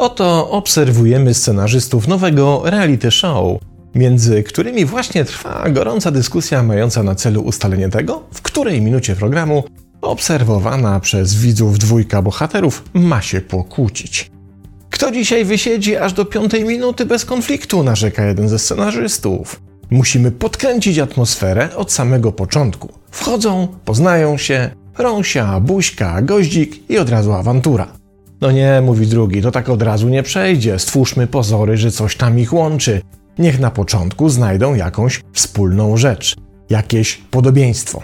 Oto obserwujemy scenarzystów nowego reality show, między którymi właśnie trwa gorąca dyskusja mająca na celu ustalenie tego, w której minucie programu obserwowana przez widzów dwójka bohaterów ma się pokłócić. Kto dzisiaj wysiedzi aż do piątej minuty bez konfliktu, narzeka jeden ze scenarzystów. Musimy podkręcić atmosferę od samego początku. Wchodzą, poznają się, rąsia, buźka, goździk i od razu awantura. No nie, mówi drugi, to tak od razu nie przejdzie. Stwórzmy pozory, że coś tam ich łączy. Niech na początku znajdą jakąś wspólną rzecz, jakieś podobieństwo.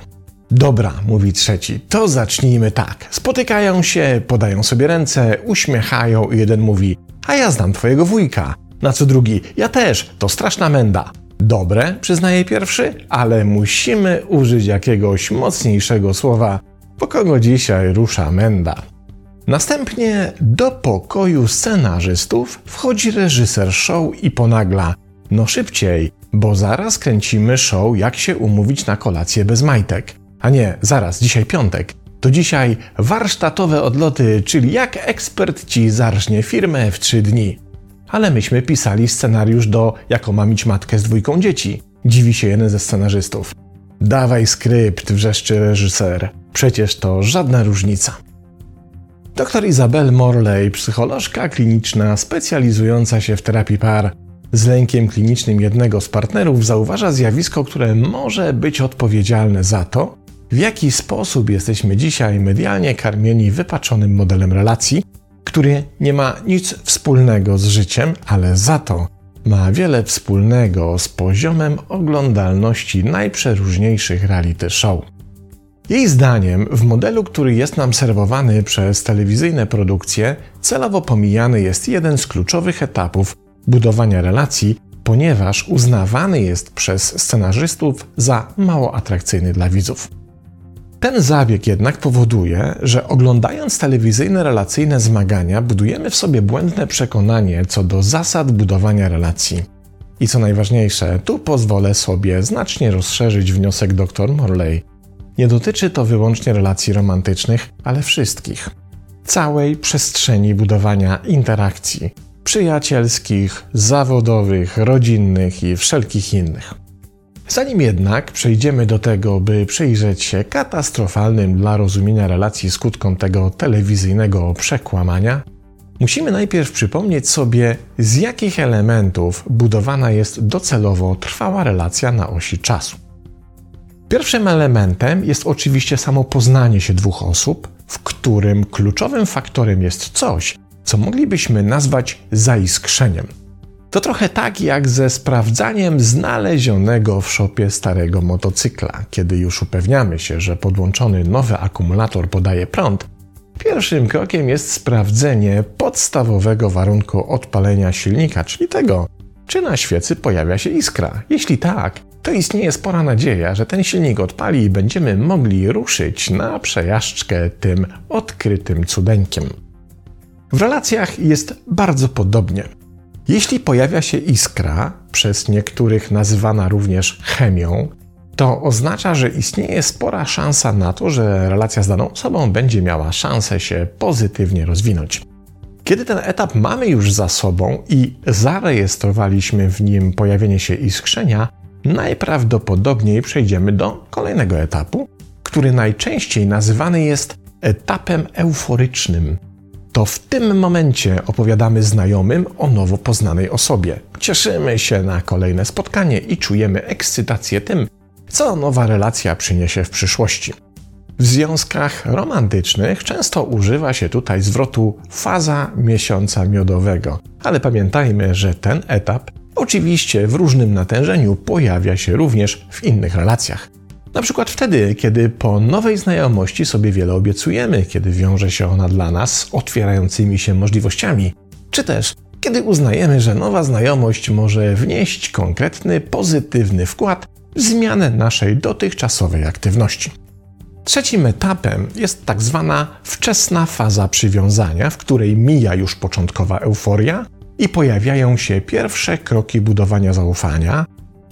Dobra, mówi trzeci, to zacznijmy tak. Spotykają się, podają sobie ręce, uśmiechają i jeden mówi: A ja znam twojego wujka. Na co drugi: Ja też, to straszna menda. Dobre, przyznaje pierwszy, ale musimy użyć jakiegoś mocniejszego słowa, po kogo dzisiaj rusza menda. Następnie do pokoju scenarzystów wchodzi reżyser show i ponagla: No szybciej, bo zaraz kręcimy show, jak się umówić na kolację bez majtek. A nie, zaraz, dzisiaj piątek. To dzisiaj warsztatowe odloty, czyli jak ekspert ci zarżnie firmę w trzy dni. Ale myśmy pisali scenariusz do Jako mamić matkę z dwójką dzieci. Dziwi się jeden ze scenarzystów. Dawaj skrypt, wrzeszczy reżyser. Przecież to żadna różnica. Dr Izabel Morley, psycholożka kliniczna specjalizująca się w terapii par, z lękiem klinicznym jednego z partnerów zauważa zjawisko, które może być odpowiedzialne za to, w jaki sposób jesteśmy dzisiaj medialnie karmieni wypaczonym modelem relacji, który nie ma nic wspólnego z życiem, ale za to ma wiele wspólnego z poziomem oglądalności najprzeróżniejszych reality show. Jej zdaniem, w modelu, który jest nam serwowany przez telewizyjne produkcje, celowo pomijany jest jeden z kluczowych etapów budowania relacji, ponieważ uznawany jest przez scenarzystów za mało atrakcyjny dla widzów. Ten zabieg jednak powoduje, że oglądając telewizyjne relacyjne zmagania, budujemy w sobie błędne przekonanie co do zasad budowania relacji. I co najważniejsze, tu pozwolę sobie znacznie rozszerzyć wniosek dr Morley. Nie dotyczy to wyłącznie relacji romantycznych, ale wszystkich. Całej przestrzeni budowania interakcji przyjacielskich, zawodowych, rodzinnych i wszelkich innych. Zanim jednak przejdziemy do tego, by przyjrzeć się katastrofalnym dla rozumienia relacji skutkom tego telewizyjnego przekłamania, musimy najpierw przypomnieć sobie, z jakich elementów budowana jest docelowo trwała relacja na osi czasu. Pierwszym elementem jest oczywiście samo poznanie się dwóch osób, w którym kluczowym faktorem jest coś, co moglibyśmy nazwać zaiskrzeniem. To trochę tak jak ze sprawdzaniem znalezionego w szopie starego motocykla. Kiedy już upewniamy się, że podłączony nowy akumulator podaje prąd, pierwszym krokiem jest sprawdzenie podstawowego warunku odpalenia silnika, czyli tego, czy na świecy pojawia się iskra. Jeśli tak, to istnieje spora nadzieja, że ten silnik odpali i będziemy mogli ruszyć na przejażdżkę tym odkrytym cudeńkiem. W relacjach jest bardzo podobnie. Jeśli pojawia się iskra, przez niektórych nazywana również chemią, to oznacza, że istnieje spora szansa na to, że relacja z daną osobą będzie miała szansę się pozytywnie rozwinąć. Kiedy ten etap mamy już za sobą i zarejestrowaliśmy w nim pojawienie się iskrzenia, najprawdopodobniej przejdziemy do kolejnego etapu, który najczęściej nazywany jest etapem euforycznym to w tym momencie opowiadamy znajomym o nowo poznanej osobie. Cieszymy się na kolejne spotkanie i czujemy ekscytację tym, co nowa relacja przyniesie w przyszłości. W związkach romantycznych często używa się tutaj zwrotu faza miesiąca miodowego, ale pamiętajmy, że ten etap oczywiście w różnym natężeniu pojawia się również w innych relacjach. Na przykład wtedy, kiedy po nowej znajomości sobie wiele obiecujemy, kiedy wiąże się ona dla nas otwierającymi się możliwościami, czy też kiedy uznajemy, że nowa znajomość może wnieść konkretny, pozytywny wkład w zmianę naszej dotychczasowej aktywności. Trzecim etapem jest tak zwana wczesna faza przywiązania, w której mija już początkowa euforia i pojawiają się pierwsze kroki budowania zaufania,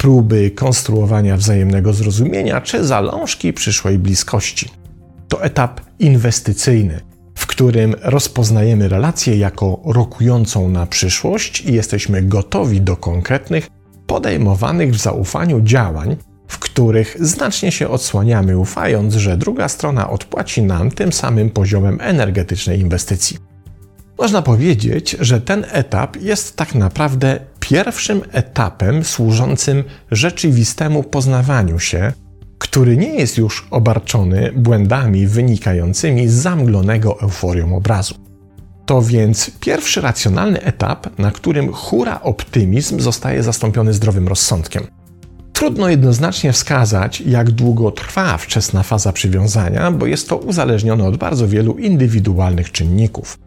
próby konstruowania wzajemnego zrozumienia czy zalążki przyszłej bliskości. To etap inwestycyjny, w którym rozpoznajemy relację jako rokującą na przyszłość i jesteśmy gotowi do konkretnych, podejmowanych w zaufaniu działań, w których znacznie się odsłaniamy, ufając, że druga strona odpłaci nam tym samym poziomem energetycznej inwestycji. Można powiedzieć, że ten etap jest tak naprawdę pierwszym etapem służącym rzeczywistemu poznawaniu się, który nie jest już obarczony błędami wynikającymi z zamglonego euforią obrazu. To więc pierwszy racjonalny etap, na którym hura optymizm zostaje zastąpiony zdrowym rozsądkiem. Trudno jednoznacznie wskazać, jak długo trwa wczesna faza przywiązania, bo jest to uzależnione od bardzo wielu indywidualnych czynników.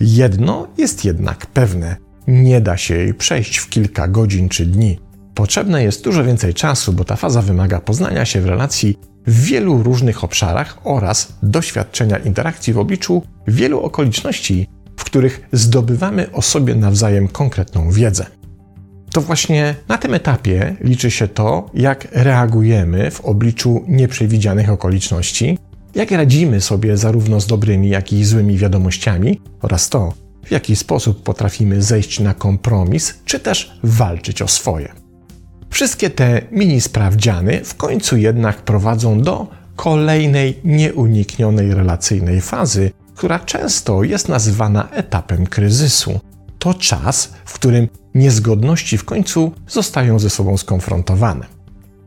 Jedno jest jednak pewne: nie da się jej przejść w kilka godzin czy dni. Potrzebne jest dużo więcej czasu, bo ta faza wymaga poznania się w relacji w wielu różnych obszarach oraz doświadczenia interakcji w obliczu wielu okoliczności, w których zdobywamy o sobie nawzajem konkretną wiedzę. To właśnie na tym etapie liczy się to, jak reagujemy w obliczu nieprzewidzianych okoliczności, jak radzimy sobie zarówno z dobrymi, jak i złymi wiadomościami oraz to, w jaki sposób potrafimy zejść na kompromis, czy też walczyć o swoje. Wszystkie te mini sprawdziany w końcu jednak prowadzą do kolejnej nieuniknionej relacyjnej fazy, która często jest nazywana etapem kryzysu. To czas, w którym niezgodności w końcu zostają ze sobą skonfrontowane.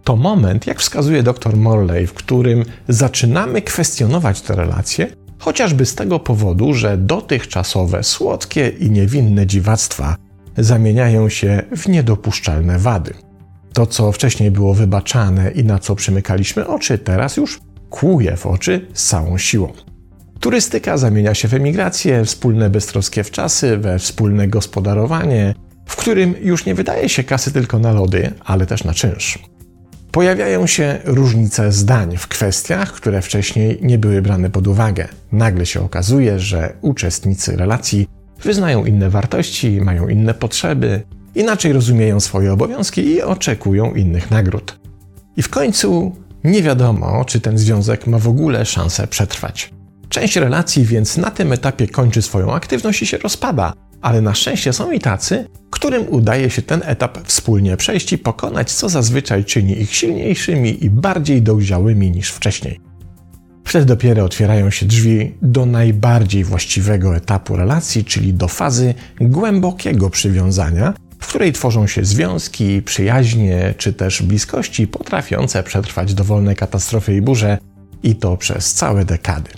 To moment, jak wskazuje dr Morley, w którym zaczynamy kwestionować te relacje, chociażby z tego powodu, że dotychczasowe słodkie i niewinne dziwactwa zamieniają się w niedopuszczalne wady. To, co wcześniej było wybaczane i na co przymykaliśmy oczy, teraz już kłuje w oczy z całą siłą. Turystyka zamienia się w emigrację, wspólne beztroskie wczasy, we wspólne gospodarowanie, w którym już nie wydaje się kasy tylko na lody, ale też na czynsz. Pojawiają się różnice zdań w kwestiach, które wcześniej nie były brane pod uwagę. Nagle się okazuje, że uczestnicy relacji wyznają inne wartości, mają inne potrzeby, inaczej rozumieją swoje obowiązki i oczekują innych nagród. I w końcu nie wiadomo, czy ten związek ma w ogóle szansę przetrwać. Część relacji więc na tym etapie kończy swoją aktywność i się rozpada, ale na szczęście są i tacy, którym udaje się ten etap wspólnie przejść i pokonać, co zazwyczaj czyni ich silniejszymi i bardziej dojrzałymi niż wcześniej. Wtedy dopiero otwierają się drzwi do najbardziej właściwego etapu relacji, czyli do fazy głębokiego przywiązania, w której tworzą się związki, przyjaźnie czy też bliskości potrafiące przetrwać dowolne katastrofy i burze i to przez całe dekady.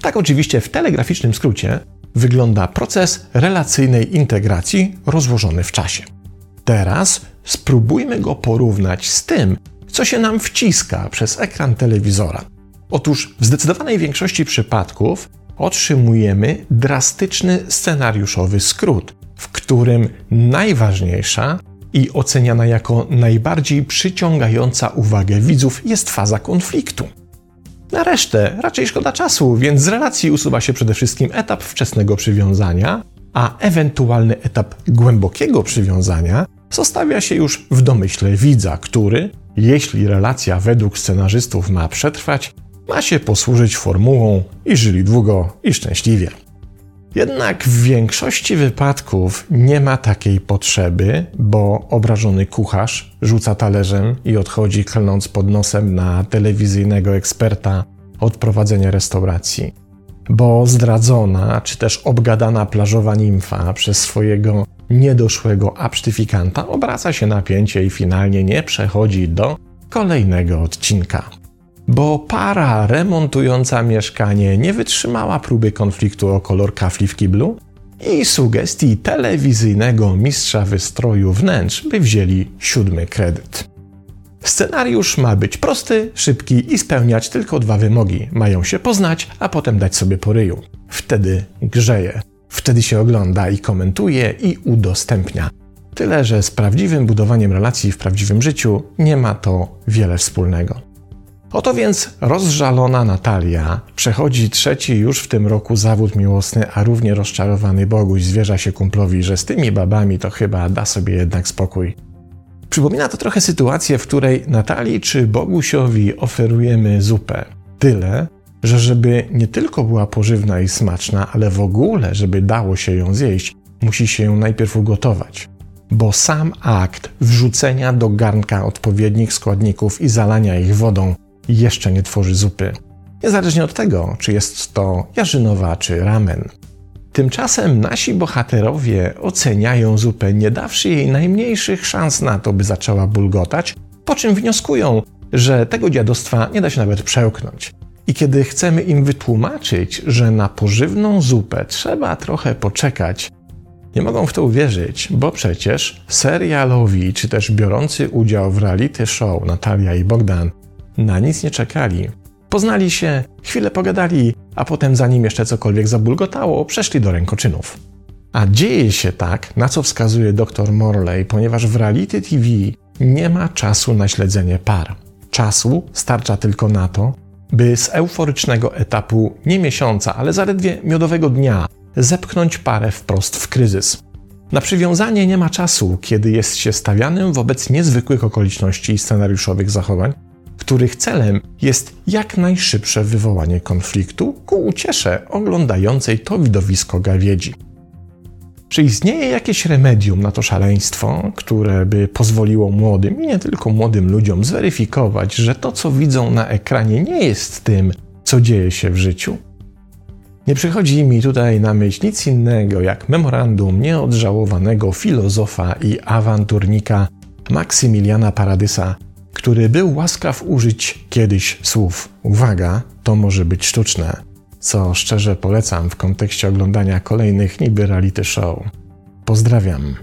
Tak oczywiście w telegraficznym skrócie wygląda proces relacyjnej integracji rozłożony w czasie. Teraz spróbujmy go porównać z tym, co się nam wciska przez ekran telewizora. Otóż w zdecydowanej większości przypadków otrzymujemy drastyczny scenariuszowy skrót, w którym najważniejsza i oceniana jako najbardziej przyciągająca uwagę widzów jest faza konfliktu. Na resztę raczej szkoda czasu, więc z relacji usuwa się przede wszystkim etap wczesnego przywiązania, a ewentualny etap głębokiego przywiązania zostawia się już w domyśle widza, który, jeśli relacja według scenarzystów ma przetrwać, ma się posłużyć formułą i żyli długo i szczęśliwie. Jednak w większości wypadków nie ma takiej potrzeby, bo obrażony kucharz rzuca talerzem i odchodzi klnąc pod nosem na telewizyjnego eksperta od prowadzenia restauracji. Bo zdradzona czy też obgadana plażowa nimfa przez swojego niedoszłego absztyfikanta obraca się napięcie i finalnie nie przechodzi do kolejnego odcinka bo para remontująca mieszkanie nie wytrzymała próby konfliktu o kolor kafli w kiblu i sugestii telewizyjnego mistrza wystroju wnętrz, by wzięli siódmy kredyt. Scenariusz ma być prosty, szybki i spełniać tylko dwa wymogi. Mają się poznać, a potem dać sobie po ryju. Wtedy grzeje. Wtedy się ogląda i komentuje i udostępnia. Tyle, że z prawdziwym budowaniem relacji w prawdziwym życiu nie ma to wiele wspólnego. Oto więc rozżalona Natalia przechodzi trzeci już w tym roku zawód miłosny, a równie rozczarowany Boguś zwierza się kumplowi, że z tymi babami to chyba da sobie jednak spokój. Przypomina to trochę sytuację, w której Natalii czy Bogusiowi oferujemy zupę. Tyle, że żeby nie tylko była pożywna i smaczna, ale w ogóle, żeby dało się ją zjeść, musi się ją najpierw ugotować. Bo sam akt wrzucenia do garnka odpowiednich składników i zalania ich wodą jeszcze nie tworzy zupy. Niezależnie od tego, czy jest to jarzynowa czy ramen. Tymczasem nasi bohaterowie oceniają zupę, nie dawszy jej najmniejszych szans na to, by zaczęła bulgotać, po czym wnioskują, że tego dziadostwa nie da się nawet przełknąć. I kiedy chcemy im wytłumaczyć, że na pożywną zupę trzeba trochę poczekać, nie mogą w to uwierzyć, bo przecież serialowi czy też biorący udział w reality show Natalia i Bogdan na nic nie czekali. Poznali się, chwilę pogadali, a potem zanim jeszcze cokolwiek zabulgotało, przeszli do rękoczynów. A dzieje się tak, na co wskazuje dr Morley, ponieważ w reality TV nie ma czasu na śledzenie par. Czasu starcza tylko na to, by z euforycznego etapu nie miesiąca, ale zaledwie miodowego dnia zepchnąć parę wprost w kryzys. Na przywiązanie nie ma czasu, kiedy jest się stawianym wobec niezwykłych okoliczności i scenariuszowych zachowań, których celem jest jak najszybsze wywołanie konfliktu ku uciesze oglądającej to widowisko gawiedzi. Czy istnieje jakieś remedium na to szaleństwo, które by pozwoliło młodym i nie tylko młodym ludziom zweryfikować, że to, co widzą na ekranie, nie jest tym, co dzieje się w życiu? Nie przychodzi mi tutaj na myśl nic innego jak memorandum nieodżałowanego filozofa i awanturnika Maksymiliana Paradysa, który był łaskaw użyć kiedyś słów: Uwaga, to może być sztuczne, co szczerze polecam w kontekście oglądania kolejnych niby reality show. Pozdrawiam.